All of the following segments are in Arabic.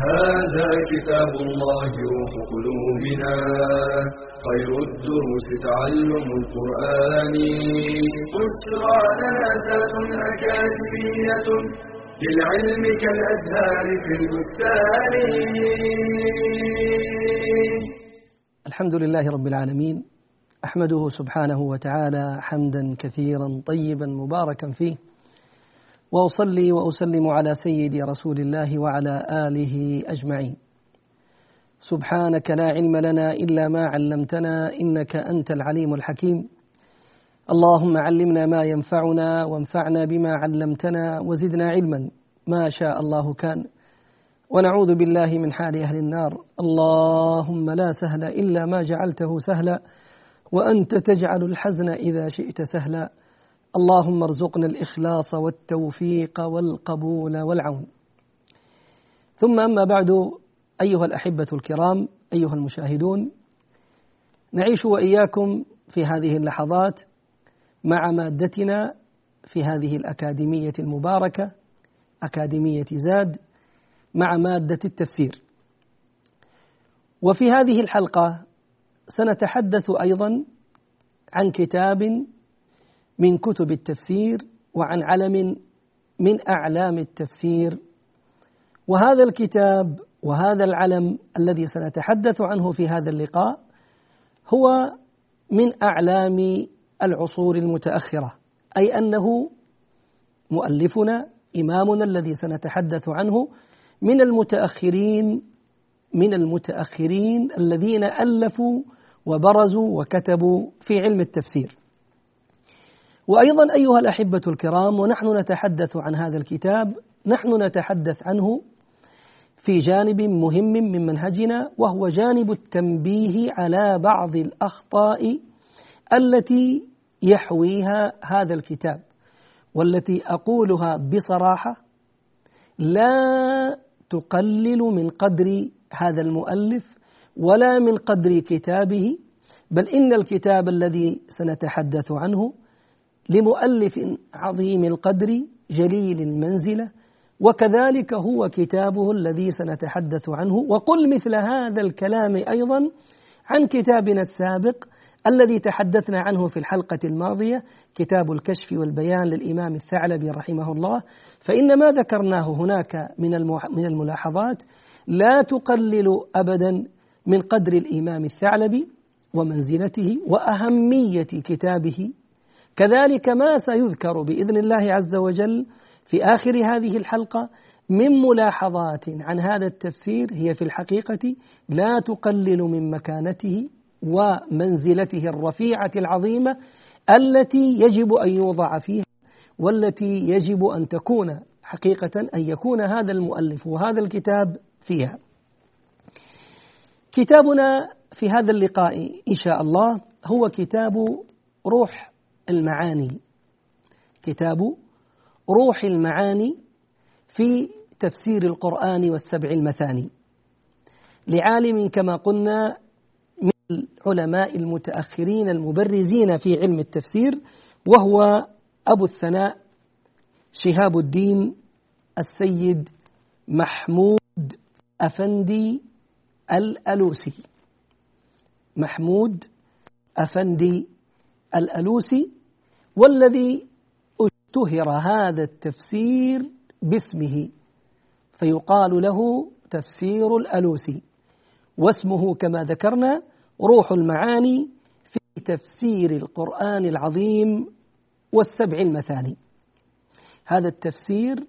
هذا كتاب الله روح قلوبنا خير الدروس تعلم القرآن. بشرى لنا زاد أكاديمية للعلم كالأزهار في البستان. الحمد لله رب العالمين أحمده سبحانه وتعالى حمدا كثيرا طيبا مباركا فيه وأصلي وأسلم على سيدي رسول الله وعلى آله أجمعين. سبحانك لا علم لنا إلا ما علمتنا إنك أنت العليم الحكيم. اللهم علمنا ما ينفعنا وانفعنا بما علمتنا وزدنا علما. ما شاء الله كان. ونعوذ بالله من حال أهل النار. اللهم لا سهل إلا ما جعلته سهلا. وأنت تجعل الحزن إذا شئت سهلا. اللهم ارزقنا الإخلاص والتوفيق والقبول والعون. ثم أما بعد أيها الأحبة الكرام أيها المشاهدون نعيش وإياكم في هذه اللحظات مع مادتنا في هذه الأكاديمية المباركة أكاديمية زاد مع مادة التفسير. وفي هذه الحلقة سنتحدث أيضا عن كتاب من كتب التفسير وعن علم من أعلام التفسير. وهذا الكتاب وهذا العلم الذي سنتحدث عنه في هذا اللقاء هو من أعلام العصور المتأخرة أي أنه مؤلفنا إمامنا الذي سنتحدث عنه من المتأخرين من المتأخرين الذين ألفوا وبرزوا وكتبوا في علم التفسير. وأيضا أيها الأحبة الكرام ونحن نتحدث عن هذا الكتاب نحن نتحدث عنه في جانب مهم من منهجنا وهو جانب التنبيه على بعض الأخطاء التي يحويها هذا الكتاب والتي أقولها بصراحة لا تقلل من قدر هذا المؤلف ولا من قدر كتابه بل إن الكتاب الذي سنتحدث عنه لمؤلف عظيم القدر جليل المنزلة وكذلك هو كتابه الذي سنتحدث عنه. وقل مثل هذا الكلام أيضا عن كتابنا السابق الذي تحدثنا عنه في الحلقة الماضية كتاب الكشف والبيان للإمام الثعلبي رحمه الله. فإن ما ذكرناه هناك من الملاحظات لا تقلل ابدا من قدر الإمام الثعلبي ومنزلته وأهمية كتابه كذلك ما سيذكر بإذن الله عز وجل في آخر هذه الحلقة من ملاحظات عن هذا التفسير هي في الحقيقة لا تقلل من مكانته ومنزلته الرفيعة العظيمة التي يجب أن يوضع فيها والتي يجب أن تكون حقيقة أن يكون هذا المؤلف وهذا الكتاب فيها. كتابنا في هذا اللقاء إن شاء الله هو كتاب روح المعاني. كتاب روح المعاني في تفسير القرآن والسبع المثاني لعالم كما قلنا من العلماء المتأخرين المبرزين في علم التفسير وهو أبو الثناء شهاب الدين السيد محمود أفندي الألوسي محمود أفندي الألوسي والذي اشتهر هذا التفسير باسمه فيقال له تفسير الألوسي واسمه كما ذكرنا روح المعاني في تفسير القرآن العظيم والسبع المثاني. هذا التفسير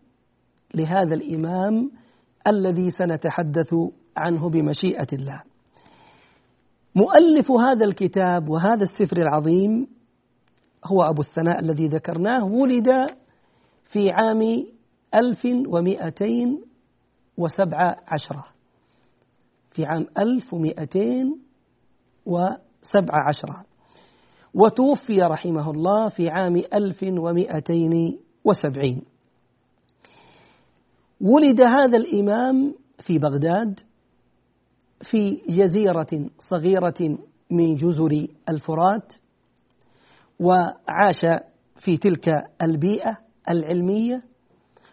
لهذا الإمام الذي سنتحدث عنه بمشيئة الله. مؤلف هذا الكتاب وهذا السفر العظيم هو أبو الثناء الذي ذكرناه ولد في عام ألف ومائتين وسبع عشرة. في عام 1217 وتوفي رحمه الله في عام 1270 ولد هذا الإمام في بغداد في جزيرة صغيرة من جزر الفرات وعاش في تلك البيئة العلمية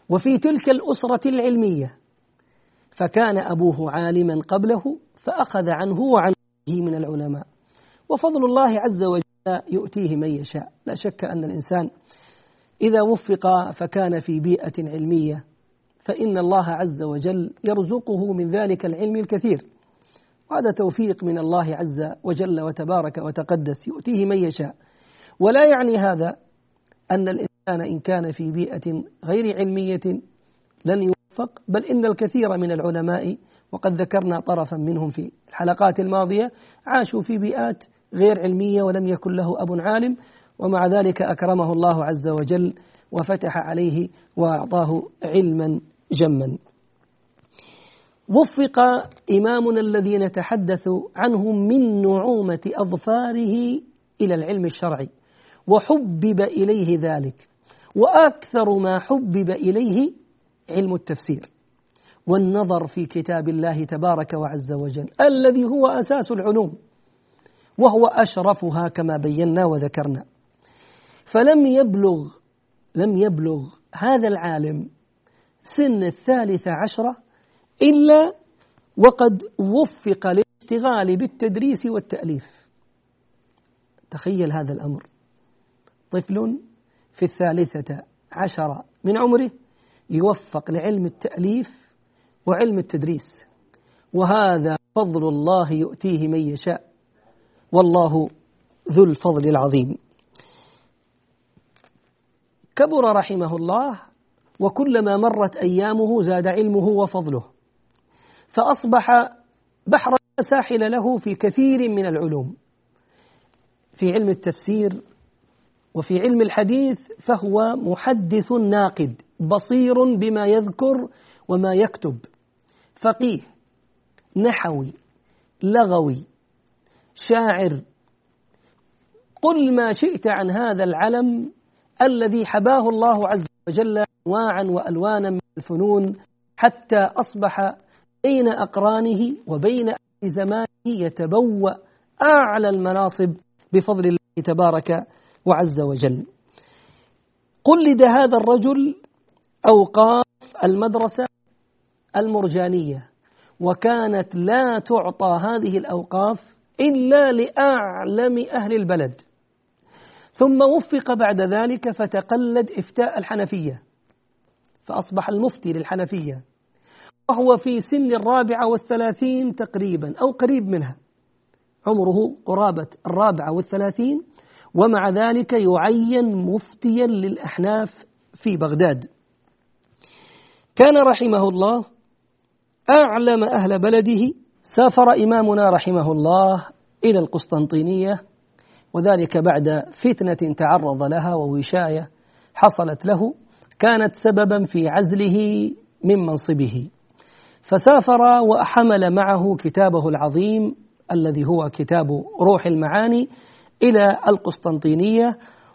وفي تلك الأسرة العلمية. فكان أبوه عالما قبله فأخذ عنه وعن من العلماء. وفضل الله عز وجل يؤتيه من يشاء. لا شك أن الإنسان إذا وفق فكان في بيئة علمية فإن الله عز وجل يرزقه من ذلك العلم الكثير. وهذا توفيق من الله عز وجل وتبارك وتقدس يؤتيه من يشاء. ولا يعني هذا أن الإنسان إن كان في بيئة غير علمية لن يوفق بل إن الكثير من العلماء وقد ذكرنا طرفا منهم في الحلقات الماضية عاشوا في بيئات غير علمية ولم يكن له أب عالم ومع ذلك أكرمه الله عز وجل وفتح عليه وأعطاه علما جما. وفق إمامنا الذي نتحدث عنه من نعومة أظفاره إلى العلم الشرعي. وحبب إليه ذلك. وأكثر ما حبب إليه علم التفسير. والنظر في كتاب الله تبارك وعز وجل الذي هو أساس العلوم. وهو أشرفها كما بينا وذكرنا. فلم يبلغ لم يبلغ هذا العالم سن الثالثة عشرة إلا وقد وفق للاشتغال بالتدريس والتأليف. تخيل هذا الأمر. طفل في الثالثة عشرة من عمره يوفق لعلم التأليف وعلم التدريس. وهذا فضل الله يؤتيه من يشاء. والله ذو الفضل العظيم. كبر رحمه الله وكلما مرت أيامه زاد علمه وفضله. فأصبح بحر ساحل له في كثير من العلوم. في علم التفسير وفي علم الحديث فهو محدث ناقد بصير بما يذكر وما يكتب. فقيه نحوي لغوي شاعر. قل ما شئت عن هذا العلم الذي حباه الله عز وجل انواعا وألوانا من الفنون حتى أصبح بين أقرانه وبين زمانه يتبوأ أعلى المناصب بفضل الله تبارك وعز وجل. قلد هذا الرجل أوقاف المدرسة المرجانية وكانت لا تعطى هذه الأوقاف إلا لأعلم أهل البلد. ثم وفق بعد ذلك فتقلد إفتاء الحنفية فأصبح المفتي للحنفية وهو في سن الرابعة والثلاثين تقريبا أو قريب منها. عمره قرابة الرابعة والثلاثين ومع ذلك يعين مفتيا للأحناف في بغداد. كان رحمه الله أعلم أهل بلده سافر إمامنا رحمه الله إلى القسطنطينية وذلك بعد فتنة تعرض لها ووشاية حصلت له كانت سببا في عزله من منصبه. فسافر وحمل معه كتابه العظيم الذي هو كتاب روح المعاني إلى القسطنطينية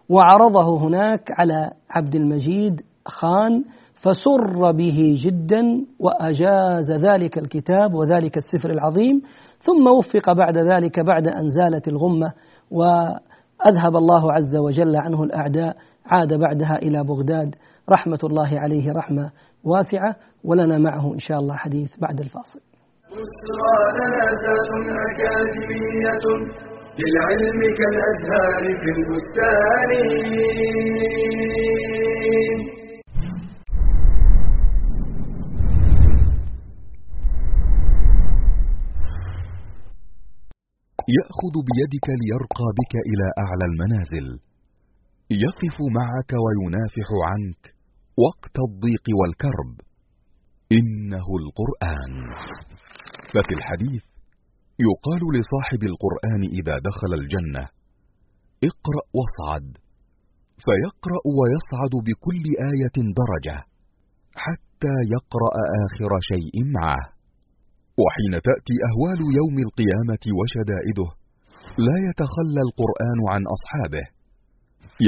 وعرضه هناك على عبد المجيد خان فسر به جدا وأجاز ذلك الكتاب وذلك السفر العظيم ثم وفق بعد ذلك بعد أن زالت الغمة وأذهب الله عز وجل عنه الأعداء عاد بعدها إلى بغداد. رحمة الله عليه رحمة واسعة ولنا معه إن شاء الله حديث بعد الفاصل. أكاديمية للعلم كالأزهار في البستان يأخذ بيدك ليرقى بك إلى أعلى المنازل. يقف معك وينافح عنك. وقت الضيق والكرب. إنه القرآن. ففي الحديث يقال لصاحب القرآن إذا دخل الجنة اقرأ واصعد فيقرأ ويصعد بكل آية درجة حتى يقرأ آخر شيء معه. وحين تأتي أهوال يوم القيامة وشدائده لا يتخلى القرآن عن أصحابه.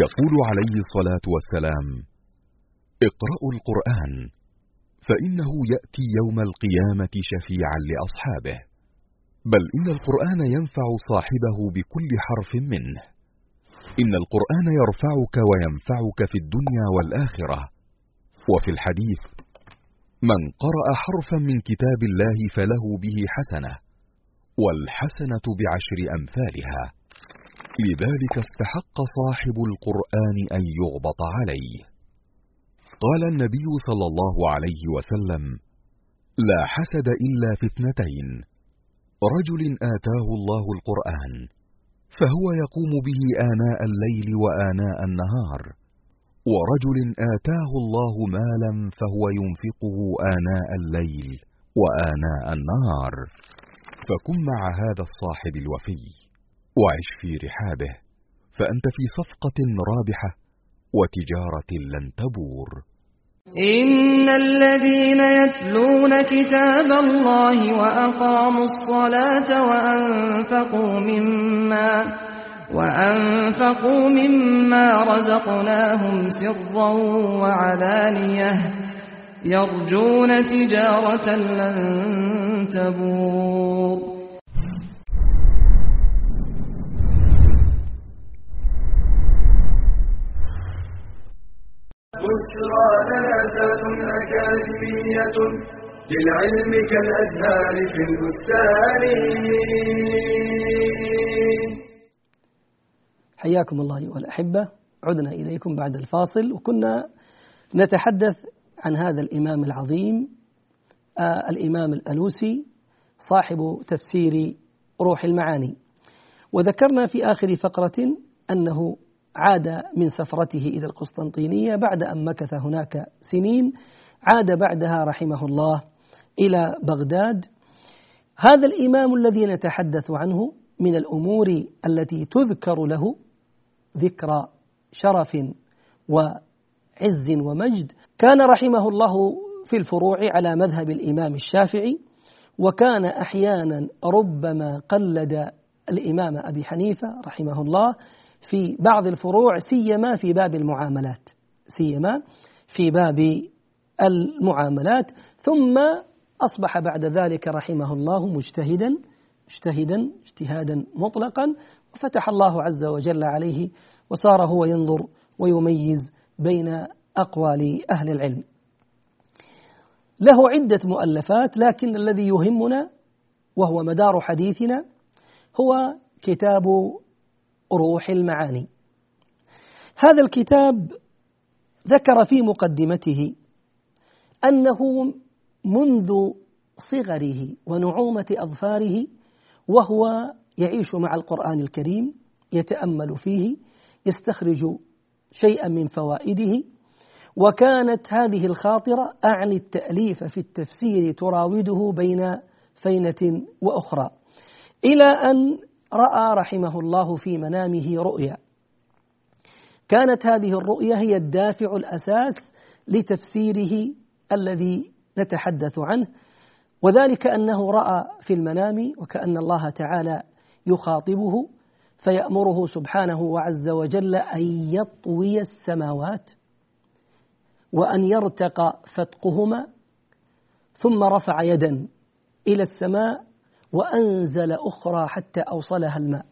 يقول عليه الصلاة والسلام اقرأوا القرآن فإنه يأتي يوم القيامة شفيعا لأصحابه بل إن القرآن ينفع صاحبه بكل حرف منه. إن القرآن يرفعك وينفعك في الدنيا والآخرة. وفي الحديث من قرأ حرفا من كتاب الله فله به حسنة والحسنة بعشر أمثالها. لذلك استحق صاحب القرآن أن يغبط عليه. قال النبي صلى الله عليه وسلم لا حسد إلا في اثنتين رجل آتاه الله القرآن فهو يقوم به آناء الليل وآناء النهار ورجل آتاه الله مالا فهو ينفقه آناء الليل وآناء النهار. فكن مع هذا الصاحب الوفي وعش في رحابه فأنت في صفقة رابحة وتجارة لن تبور. إن الذين يتلون كتاب الله وأقاموا الصلاة وأنفقوا مما وأنفقوا مما رزقناهم سرا وعلانية يرجون تجارة لن تبور. بشرى أكاديمية للعلم كالأزهار في البستان. حياكم الله أيها الأحبة. عدنا إليكم بعد الفاصل وكنا نتحدث عن هذا الإمام العظيم آه الإمام الألوسي صاحب تفسير روح المعاني. وذكرنا في آخر فقرة أنه عاد من سفرته إلى القسطنطينية بعد أن مكث هناك سنين. عاد بعدها رحمه الله إلى بغداد. هذا الإمام الذي نتحدث عنه من الأمور التي تذكر له ذكرى شرف وعز ومجد. كان رحمه الله في الفروع على مذهب الإمام الشافعي وكان أحيانا ربما قلد الإمام أبي حنيفة رحمه الله. في بعض الفروع سيما في باب المعاملات سيما في باب المعاملات. ثم أصبح بعد ذلك رحمه الله مجتهدا مجتهدا اجتهادا مطلقا. وفتح الله عز وجل عليه وصار هو ينظر ويميز بين أقوال أهل العلم. له عدة مؤلفات لكن الذي يهمنا وهو مدار حديثنا هو كتاب روح المعاني. هذا الكتاب ذكر في مقدمته أنه منذ صغره ونعومة أظفاره وهو يعيش مع القرآن الكريم يتأمل فيه يستخرج شيئا من فوائده وكانت هذه الخاطرة أعني التأليف في التفسير تراوده بين فينة وأخرى إلى أن رأى رحمه الله في منامه رؤيا. كانت هذه الرؤيا هي الدافع الأساس لتفسيره الذي نتحدث عنه وذلك أنه رأى في المنام وكأن الله تعالى يخاطبه فيأمره سبحانه وعز وجل أن يطوي السماوات وأن يرتق فتقهما ثم رفع يدا إلى السماء وأنزل أخرى حتى أوصلها الماء.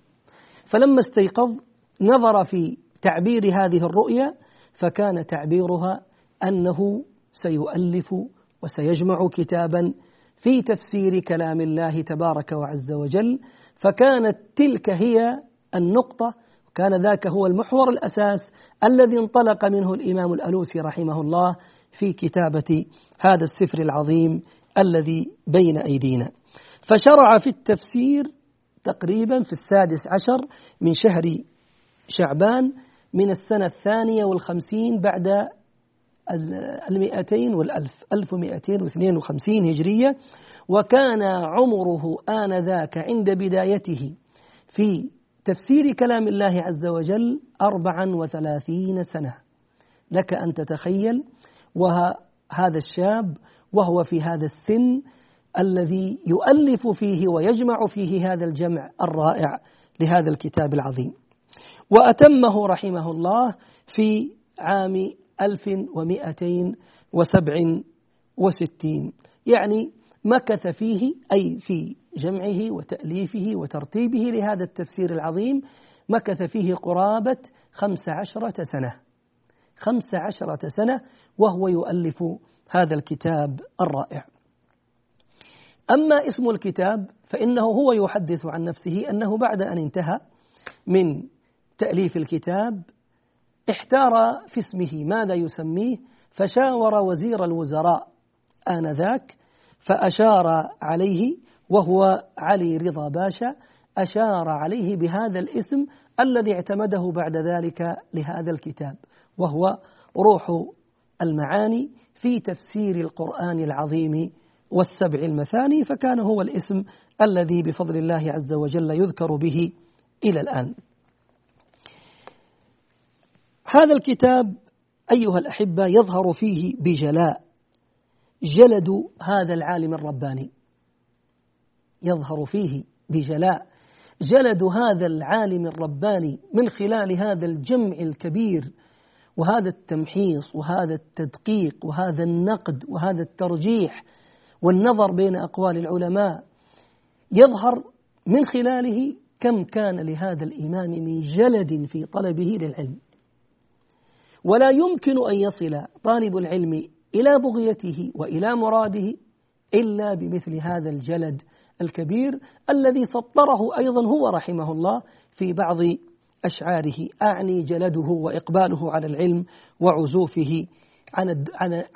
فلما استيقظ نظر في تعبير هذه الرؤيا فكان تعبيرها أنه سيؤلف وسيجمع كتابا في تفسير كلام الله تبارك وعز وجل. فكانت تلك هي النقطة كان ذاك هو المحور الأساس الذي انطلق منه الإمام الألوسي رحمه الله في كتابة هذا السفر العظيم الذي بين أيدينا. فشرع في التفسير تقريبا في السادس عشر من شهر شعبان من السنة الثانية والخمسين بعد المئتين والألف ألف ومئتين واثنين وخمسين هجرية. وكان عمره آنذاك عند بدايته في تفسير كلام الله عز وجل أربعا وثلاثين سنة. لك أن تتخيل وهذا الشاب وهو في هذا السن الذي يؤلف فيه ويجمع فيه هذا الجمع الرائع لهذا الكتاب العظيم. وأتمه رحمه الله في عام 1267 يعني مكث فيه أي في جمعه وتأليفه وترتيبه لهذا التفسير العظيم مكث فيه قرابة خمس عشرة سنة. خمس عشرة سنة وهو يؤلف هذا الكتاب الرائع. أما اسم الكتاب فإنه هو يحدث عن نفسه أنه بعد أن انتهى من تأليف الكتاب احتار في اسمه ماذا يسميه فشاور وزير الوزراء آنذاك فأشار عليه وهو علي رضا باشا أشار عليه بهذا الاسم الذي اعتمده بعد ذلك لهذا الكتاب وهو روح المعاني في تفسير القرآن العظيم والسبع المثاني فكان هو الاسم الذي بفضل الله عز وجل يذكر به إلى الآن. هذا الكتاب أيها الأحبة يظهر فيه بجلاء جلد هذا العالم الرباني. يظهر فيه بجلاء جلد هذا العالم الرباني من خلال هذا الجمع الكبير وهذا التمحيص وهذا التدقيق وهذا النقد وهذا الترجيح والنظر بين أقوال العلماء يظهر من خلاله كم كان لهذا الإمام من جلد في طلبه للعلم. ولا يمكن أن يصل طالب العلم إلى بغيته وإلى مراده إلا بمثل هذا الجلد الكبير الذي سطره أيضا هو رحمه الله في بعض أشعاره أعني جلده وإقباله على العلم وعزوفه عن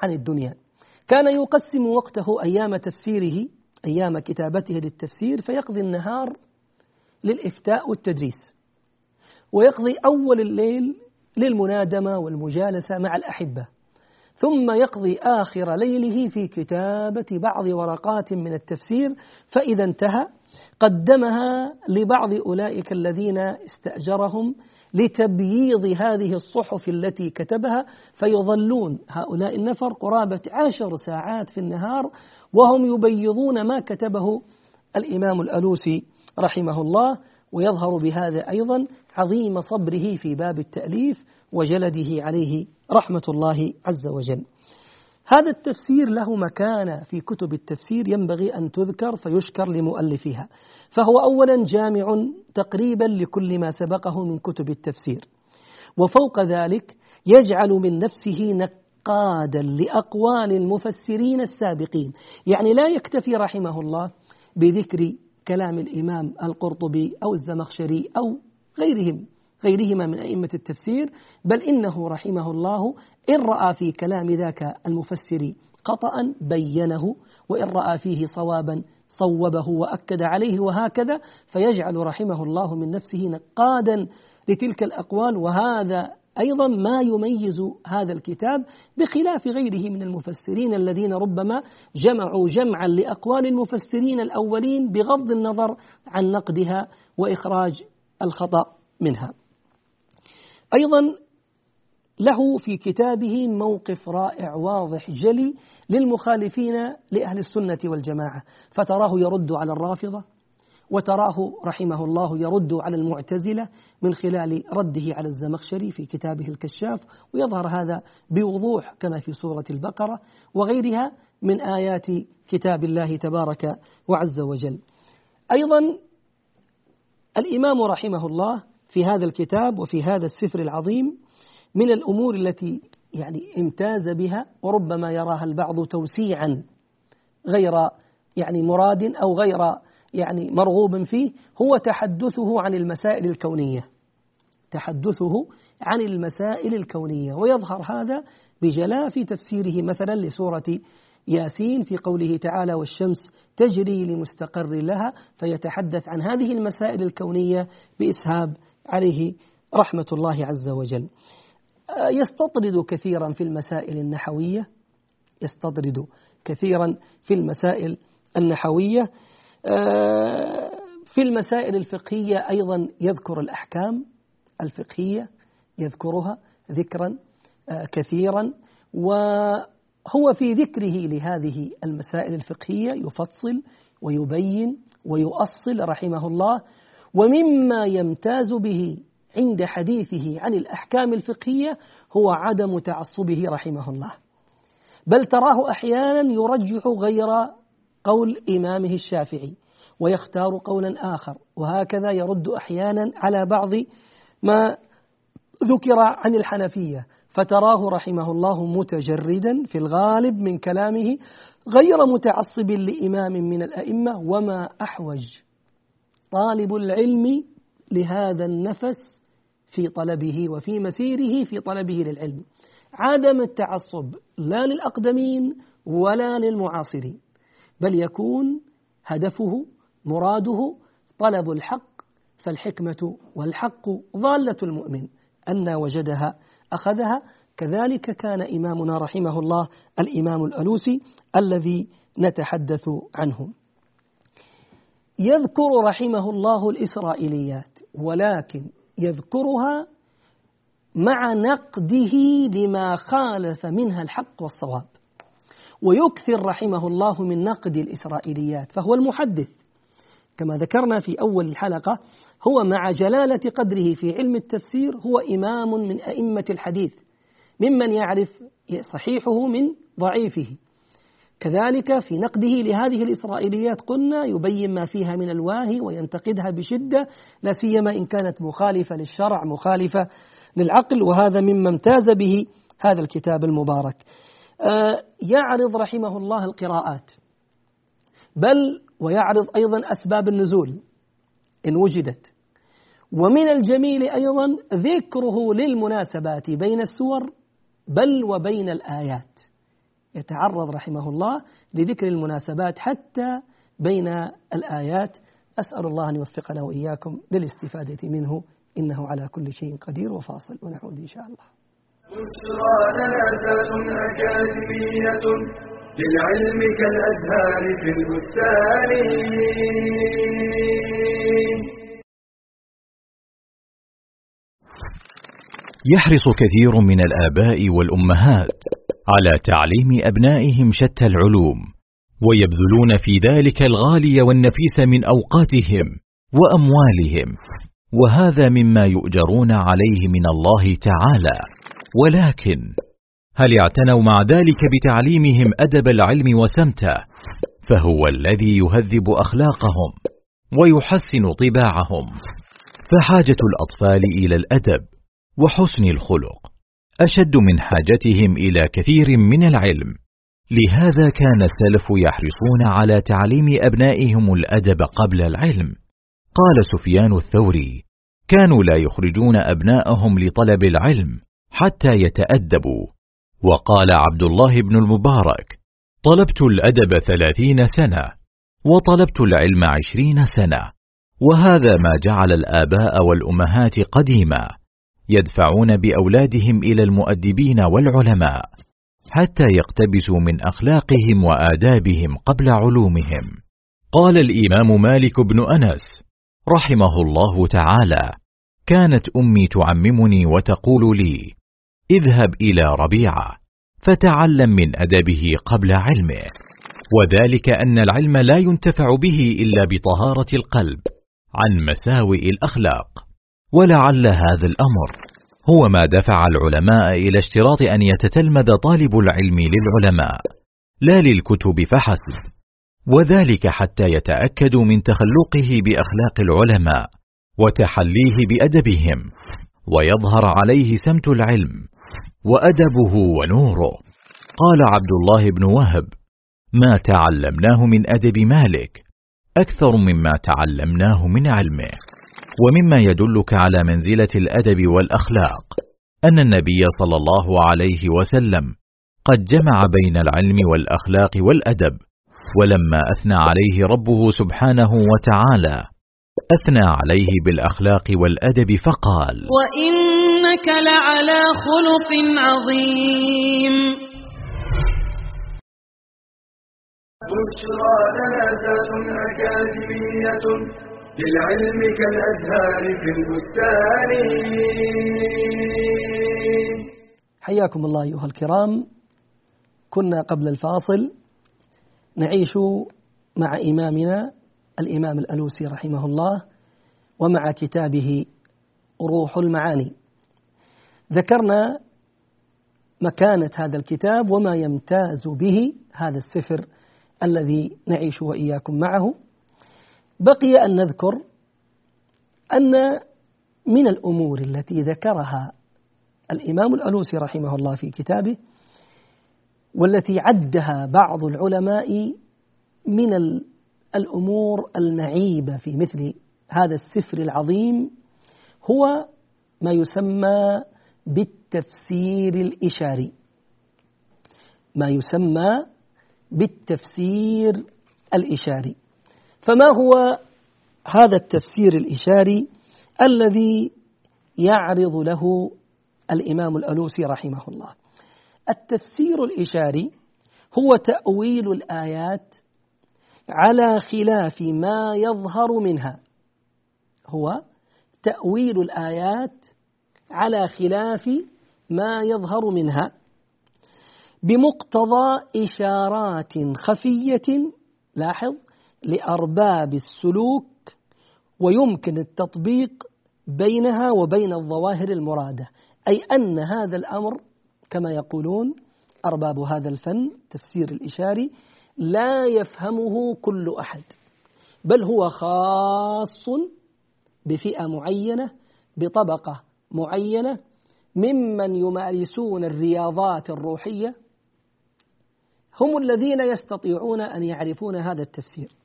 عن الدنيا. كان يقسم وقته أيام تفسيره أيام كتابته للتفسير فيقضي النهار للإفتاء والتدريس ويقضي أول الليل للمنادمة والمجالسة مع الأحبة ثم يقضي آخر ليله في كتابة بعض ورقات من التفسير فإذا انتهى قدمها لبعض أولئك الذين استأجرهم لتبييض هذه الصحف التي كتبها فيظلون هؤلاء النفر قرابة عشر ساعات في النهار وهم يبيضون ما كتبه الإمام الألوسي رحمه الله ويظهر بهذا أيضا عظيم صبره في باب التأليف وجلده عليه رحمة الله عز وجل. هذا التفسير له مكانة في كتب التفسير ينبغي أن تذكر فيشكر لمؤلفها فهو أولا جامع تقريبا لكل ما سبقه من كتب التفسير. وفوق ذلك يجعل من نفسه نقادا لأقوال المفسرين السابقين. يعني لا يكتفي رحمه الله بذكر كلام الإمام القرطبي أو الزمخشري أو غيرهم. غيرهما من أئمة التفسير بل إنه رحمه الله إن رأى في كلام ذاك المفسر خطأ بينه وإن رأى فيه صوابا صوبه وأكد عليه وهكذا فيجعل رحمه الله من نفسه نقادا لتلك الأقوال. وهذا أيضا ما يميز هذا الكتاب بخلاف غيره من المفسرين الذين ربما جمعوا جمعا لأقوال المفسرين الأولين بغض النظر عن نقدها وإخراج الخطأ منها. أيضا له في كتابه موقف رائع واضح جلي للمخالفين لأهل السنة والجماعة فتراه يرد على الرافضة وتراه رحمه الله يرد على المعتزلة من خلال رده على الزمخشري في كتابه الكشاف ويظهر هذا بوضوح كما في سورة البقرة وغيرها من آيات كتاب الله تبارك وعز وجل. أيضا الإمام رحمه الله في هذا الكتاب وفي هذا السفر العظيم من الأمور التي يعني امتاز بها وربما يراها البعض توسيعا غير يعني مراد أو غير يعني مرغوب فيه هو تحدثه عن المسائل الكونية. تحدثه عن المسائل الكونية. ويظهر هذا بجلاء في تفسيره مثلا لسورة ياسين في قوله تعالى والشمس تجري لمستقر لها فيتحدث عن هذه المسائل الكونية بإسهاب عليه رحمة الله عز وجل. يستطرد كثيرا في المسائل النحوية يستطرد كثيرا في المسائل النحوية. في المسائل الفقهية أيضا يذكر الأحكام الفقهية يذكرها ذكرا كثيرا. هو في ذكره لهذه المسائل الفقهية يفصل ويبين ويؤصل رحمه الله. ومما يمتاز به عند حديثه عن الأحكام الفقهية هو عدم تعصبه رحمه الله. بل تراه أحيانا يرجح غير قول إمامه الشافعي ويختار قولا آخر وهكذا يرد أحيانا على بعض ما ذكر عن الحنفية. فتراه رحمه الله متجردا في الغالب من كلامه غير متعصب لإمام من الأئمة وما أحوج. طالب العلم لهذا النفس في طلبه وفي مسيره في طلبه للعلم. عدم التعصب لا للأقدمين ولا للمعاصرين بل يكون هدفه مراده طلب الحق فالحكمة والحق ضالة المؤمن. أن وجدها أخذها. كذلك كان إمامنا رحمه الله الإمام الألوسي الذي نتحدث عنه. يذكر رحمه الله الإسرائيليات ولكن يذكرها مع نقده لما خالف منها الحق والصواب. ويكثر رحمه الله من نقد الإسرائيليات فهو المحدث. كما ذكرنا في أول الحلقة هو مع جلالة قدره في علم التفسير هو إمام من أئمة الحديث ممن يعرف صحيحه من ضعيفه. كذلك في نقده لهذه الإسرائيليات قلنا يبين ما فيها من الواهي وينتقدها بشدة لا سيما إن كانت مخالفة للشرع مخالفة للعقل وهذا مما امتاز به هذا الكتاب المبارك. آه، يعرض رحمه الله القراءات. بل ويعرض أيضا أسباب النزول إن وجدت. ومن الجميل أيضا ذكره للمناسبات بين السور بل وبين الآيات. يتعرض رحمه الله لذكر المناسبات حتى بين الآيات. أسأل الله أن يوفقنا وإياكم للاستفادة منه. إنه على كل شيء قدير وفاصل. ونعود إن شاء الله. أكاديمية للعلم كالأزهار في البستان. يحرص كثير من الآباء والأمهات على تعليم أبنائهم شتى العلوم ويبذلون في ذلك الغالي والنفيس من أوقاتهم وأموالهم وهذا مما يؤجرون عليه من الله تعالى. ولكن هل اعتنوا مع ذلك بتعليمهم أدب العلم وسمته؟ فهو الذي يهذب أخلاقهم ويحسن طباعهم. فحاجة الأطفال إلى الأدب وحسن الخلق أشد من حاجتهم إلى كثير من العلم. لهذا كان السلف يحرصون على تعليم أبنائهم الأدب قبل العلم. قال سفيان الثوري كانوا لا يخرجون أبناءهم لطلب العلم حتى يتأدبوا. وقال عبد الله بن المبارك طلبت الأدب ثلاثين سنة وطلبت العلم عشرين سنة وهذا ما جعل الآباء والأمهات قديما. يدفعون بأولادهم إلى المؤدبين والعلماء حتى يقتبسوا من أخلاقهم وآدابهم قبل علومهم. قال الإمام مالك بن أنس رحمه الله تعالى كانت أمي تعممني وتقول لي اذهب إلى ربيعه فتعلم من أدبه قبل علمه وذلك أن العلم لا ينتفع به إلا بطهارة القلب عن مساوئ الأخلاق. ولعل هذا الأمر. هو ما دفع العلماء إلى اشتراط أن يتتلمذ طالب العلم للعلماء لا للكتب فحسب. وذلك حتى يتاكدوا من تخلقه بأخلاق العلماء وتحليه بأدبهم. ويظهر عليه سمت العلم وأدبه ونوره. قال عبد الله بن وهب ما تعلمناه من أدب مالك أكثر مما تعلمناه من علمه. ومما يدلك على منزلة الأدب والأخلاق أن النبي صلى الله عليه وسلم قد جمع بين العلم والأخلاق والأدب ولما أثنى عليه ربه سبحانه وتعالى أثنى عليه بالأخلاق والأدب فقال وإنك لعلى خلق عظيم. بشرى أكاديمية. للعلم كالأزهار في البستان. حياكم الله أيها الكرام. كنا قبل الفاصل نعيش مع إمامنا الإمام الألوسي رحمه الله ومع كتابه روح المعاني. ذكرنا مكانة هذا الكتاب وما يمتاز به هذا السفر الذي نعيش وإياكم معه. بقي أن نذكر أن من الأمور التي ذكرها الإمام الألوسي رحمه الله في كتابه والتي عدها بعض العلماء من الأمور المعيبة في مثل هذا السفر العظيم هو ما يسمى بالتفسير الإشاري. ما يسمى بالتفسير الإشاري. فما هو هذا التفسير الإشاري الذي يعرض له الإمام الألوسي رحمه الله؟ التفسير الإشاري هو تأويل الآيات على خلاف ما يظهر منها. هو تأويل الآيات على خلاف ما يظهر منها بمقتضى إشارات خفية. لاحظ لأرباب السلوك ويمكن التطبيق بينها وبين الظواهر المرادة. أي أن هذا الأمر كما يقولون أرباب هذا الفن تفسير الإشاري لا يفهمه كل أحد بل هو خاص بفئة معينة بطبقة معينة ممن يمارسون الرياضات الروحية. هم الذين يستطيعون أن يعرفون هذا التفسير.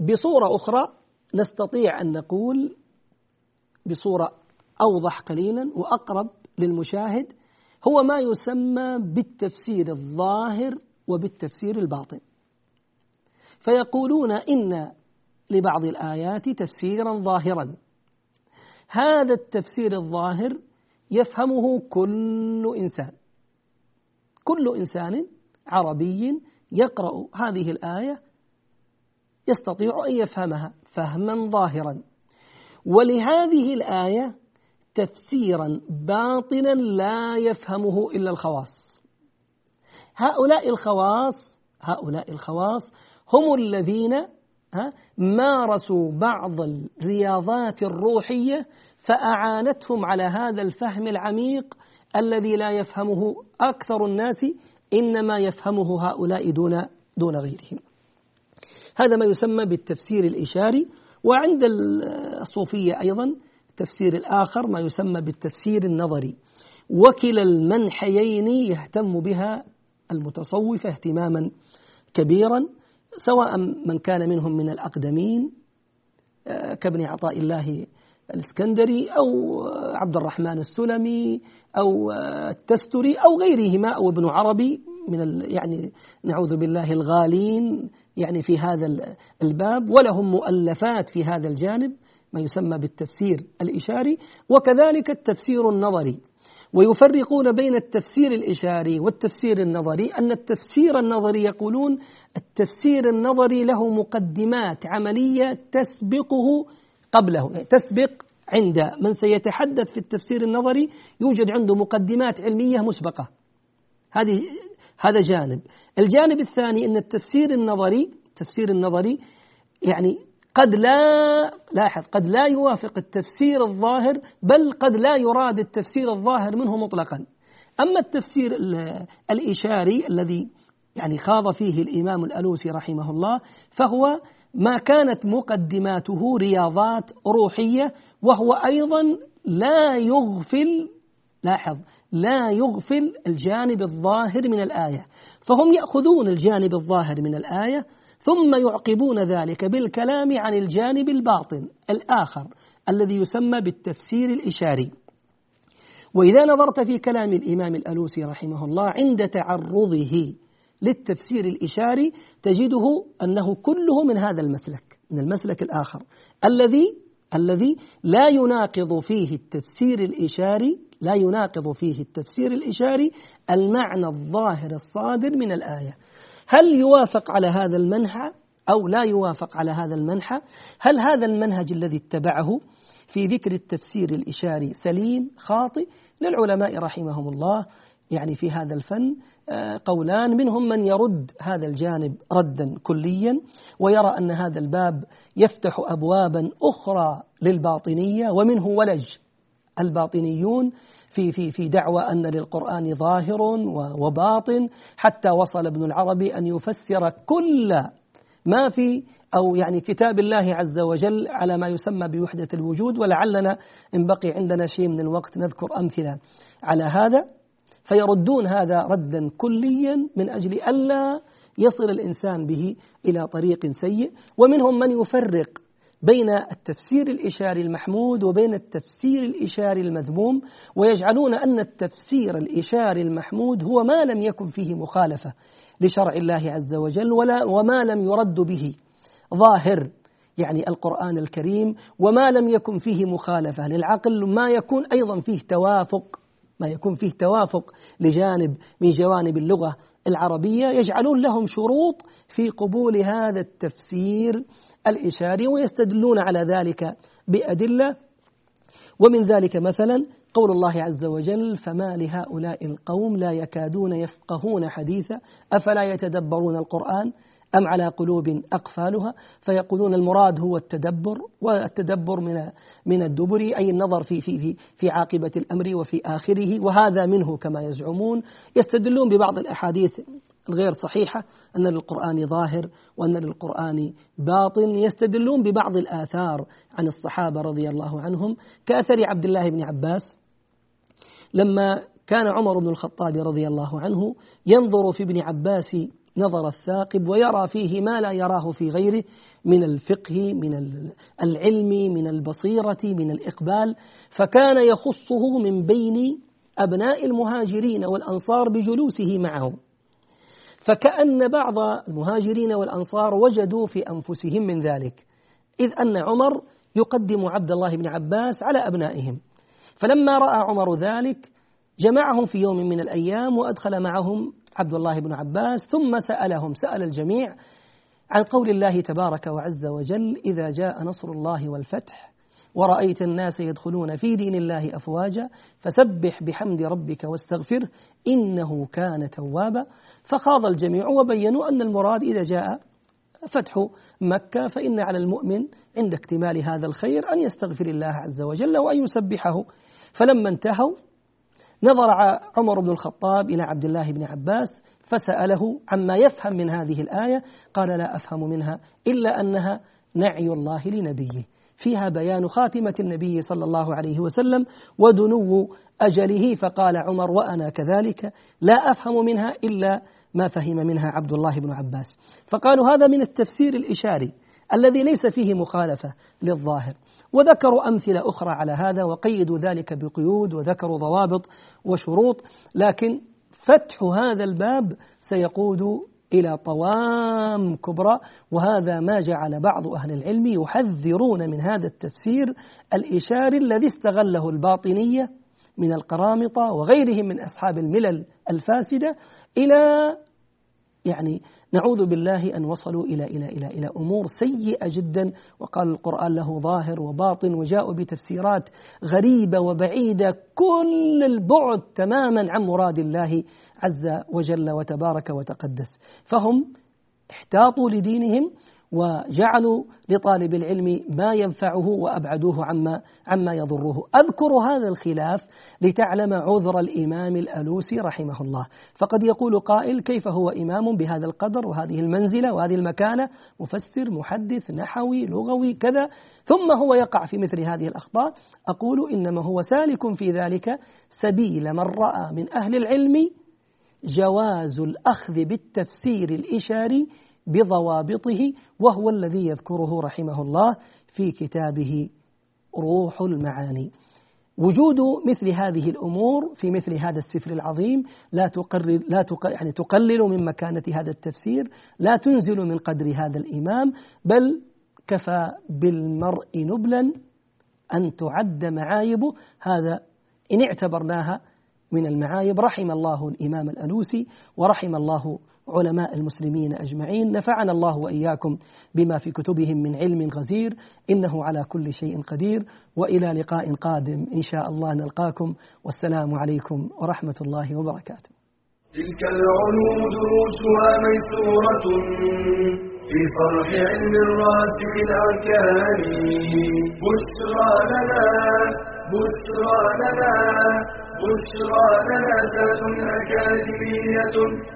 بصورة أخرى نستطيع أن نقول بصورة أوضح قليلا وأقرب للمشاهد هو ما يسمى بالتفسير الظاهر وبالتفسير الباطن. فيقولون إن لبعض الآيات تفسيرا ظاهرا. هذا التفسير الظاهر يفهمه كل إنسان. كل إنسان عربي يقرأ هذه الآية يستطيع أن يفهمها فهما ظاهرا ولهذه الآية تفسيرا باطنا لا يفهمه إلا الخواص هؤلاء الخواص هؤلاء الخواص هم الذين مارسوا بعض الرياضات الروحية فأعانتهم على هذا الفهم العميق الذي لا يفهمه أكثر الناس إنما يفهمه هؤلاء دون دون غيرهم. هذا ما يسمى بالتفسير الإشاري وعند الصوفية أيضا التفسير الآخر ما يسمى بالتفسير النظري. وكلا المنحيين يهتم بها المتصوفة اهتماما كبيرا سواء من كان منهم من الأقدمين آه، كابن عطاء الله الإسكندري أو عبد الرحمن السلمي أو آه، التستري أو غيرهما أو ابن عربي من يعني نعوذ بالله الغالين يعني في هذا الباب ولهم مؤلفات في هذا الجانب ما يسمى بالتفسير الإشاري وكذلك التفسير النظري. ويفرقون بين التفسير الإشاري والتفسير النظري أن التفسير النظري يقولون التفسير النظري له مقدمات عملية تسبقه قبله يعني تسبق عند من سيتحدث في التفسير النظري يوجد عنده مقدمات علمية مسبقة. هذه هذا جانب. الجانب الثاني أن التفسير النظري التفسير النظري يعني قد لا لاحظ قد لا يوافق التفسير الظاهر بل قد لا يراد التفسير الظاهر منه مطلقا. أما التفسير الإشاري الذي يعني خاض فيه الإمام الألوسي رحمه الله فهو ما كانت مقدماته رياضات روحية وهو أيضا لا يغفل لاحظ لا يغفل الجانب الظاهر من الآية. فهم يأخذون الجانب الظاهر من الآية ثم يعقبون ذلك بالكلام عن الجانب الباطن الآخر الذي يسمى بالتفسير الإشاري. وإذا نظرت في كلام الإمام الألوسي رحمه الله عند تعرضه للتفسير الإشاري تجده أنه كله من هذا المسلك من المسلك الآخر الذي الذي لا يناقض فيه التفسير الإشاري لا يناقض فيه التفسير الإشاري المعنى الظاهر الصادر من الآية. هل يوافق على هذا المنحى أو لا يوافق على هذا المنحى؟ هل هذا المنهج الذي اتبعه في ذكر التفسير الإشاري سليم خاطئ؟ للعلماء رحمهم الله يعني في هذا الفن آه، قولان منهم من يرد هذا الجانب ردا كليا ويرى أن هذا الباب يفتح أبوابا أخرى للباطنية ومنه ولج الباطنيون في في في دعوى أن للقرآن ظاهر وباطن حتى وصل ابن العربي أن يفسر كل ما في أو يعني كتاب الله عز وجل على ما يسمى بوحدة الوجود ولعلنا إن بقي عندنا شيء من الوقت نذكر أمثلة على هذا. فيردون هذا ردا كليا من أجل ألا يصل الإنسان به إلى طريق سيء ومنهم من يفرق بين التفسير الإشاري المحمود وبين التفسير الإشاري المذموم ويجعلون أن التفسير الإشاري المحمود هو ما لم يكن فيه مخالفة لشرع الله عز وجل ولا وما لم يرد به ظاهر يعني القرآن الكريم وما لم يكن فيه مخالفة للعقل ما يكون أيضا فيه توافق ما يكون فيه توافق لجانب من جوانب اللغة العربية يجعلون لهم شروط في قبول هذا التفسير الإشاري ويستدلون على ذلك بأدلة. ومن ذلك مثلا قول الله عز وجل فما لهؤلاء القوم لا يكادون يفقهون حديثا أفلا يتدبرون القرآن أم على قلوب أقفالها؟ فيقولون المراد هو التدبر والتدبر من من الدبر أي النظر في في في في عاقبة الأمر وفي آخره وهذا منه كما يزعمون. يستدلون ببعض الأحاديث الغير صحيحة أن للقرآن ظاهر وأن للقرآن باطن يستدلون ببعض الآثار عن الصحابة رضي الله عنهم كأثر عبد الله بن عباس. لما كان عمر بن الخطاب رضي الله عنه ينظر في ابن عباس نظر الثاقب ويرى فيه ما لا يراه في غيره من الفقه من العلم من البصيرة من الإقبال فكان يخصه من بين أبناء المهاجرين والأنصار بجلوسه معهم. فكأن بعض المهاجرين والأنصار وجدوا في أنفسهم من ذلك إذ أن عمر يقدم عبد الله بن عباس على أبنائهم. فلما رأى عمر ذلك جمعهم في يوم من الأيام وأدخل معهم عبد الله بن عباس ثم سألهم سأل الجميع عن قول الله تبارك وعز وجل إذا جاء نصر الله والفتح ورأيت الناس يدخلون في دين الله أفواجا فسبح بحمد ربك واستغفره إنه كان توابا. فخاض الجميع وبينوا أن المراد إذا جاء فتح مكة فإن على المؤمن عند اكتمال هذا الخير أن يستغفر الله عز وجل وأن يسبحه. فلما انتهوا نظر عمر بن الخطاب إلى عبد الله بن عباس فسأله عما يفهم من هذه الآية. قال لا أفهم منها إلا أنها نعي الله لنبيه. فيها بيان خاتمة النبي صلى الله عليه وسلم ودنو أجله. فقال عمر وأنا كذلك لا أفهم منها إلا ما فهم منها عبد الله بن عباس. فقالوا هذا من التفسير الإشاري الذي ليس فيه مخالفة للظاهر. وذكروا أمثلة أخرى على هذا وقيدوا ذلك بقيود وذكروا ضوابط وشروط لكن فتح هذا الباب سيقود إلى طوام كبرى وهذا ما جعل بعض أهل العلم يحذرون من هذا التفسير الإشاري الذي استغله الباطنية من القرامطة وغيرهم من أصحاب الملل الفاسدة إلى يعني نعوذ بالله أن وصلوا إلى إلى إلى إلى أمور سيئة جدا. وقال القرآن له ظاهر وباطن وجاءوا بتفسيرات غريبة وبعيدة. كل البعد تماما عن مراد الله عز وجل وتبارك وتقدس. فهم احتاطوا لدينهم وجعلوا لطالب العلم ما ينفعه وأبعدوه عما, عما يضره. أذكر هذا الخلاف لتعلم عذر الإمام الألوسي رحمه الله. فقد يقول قائل كيف هو إمام بهذا القدر وهذه المنزلة وهذه المكانة؟ مفسر محدث نحوي لغوي كذا. ثم هو يقع في مثل هذه الأخطاء أقول إنما هو سالك في ذلك سبيل من رأى من أهل العلم جواز الأخذ بالتفسير الإشاري بضوابطه وهو الذي يذكره رحمه الله في كتابه روح المعاني. وجود مثل هذه الأمور في مثل هذا السفر العظيم لا تقرر لا تقل يعني تقلل من مكانة هذا التفسير، لا تنزل من قدر هذا الإمام، بل كفى بالمرء نبلا أن تعد معايبه، هذا إن اعتبرناها من المعايب رحم الله الإمام الالوسي ورحم الله علماء المسلمين أجمعين. نفعنا الله وإياكم بما في كتبهم من علم غزير. إنه على كل شيء قدير. وإلى لقاء قادم إن شاء الله نلقاكم. والسلام عليكم ورحمة الله وبركاته. تلك العلوم دروسها ميسورة في صرح علم الراسخ الأركان. بشرى لنا بشرى لنا بشرى لنا ذات أكاديمية.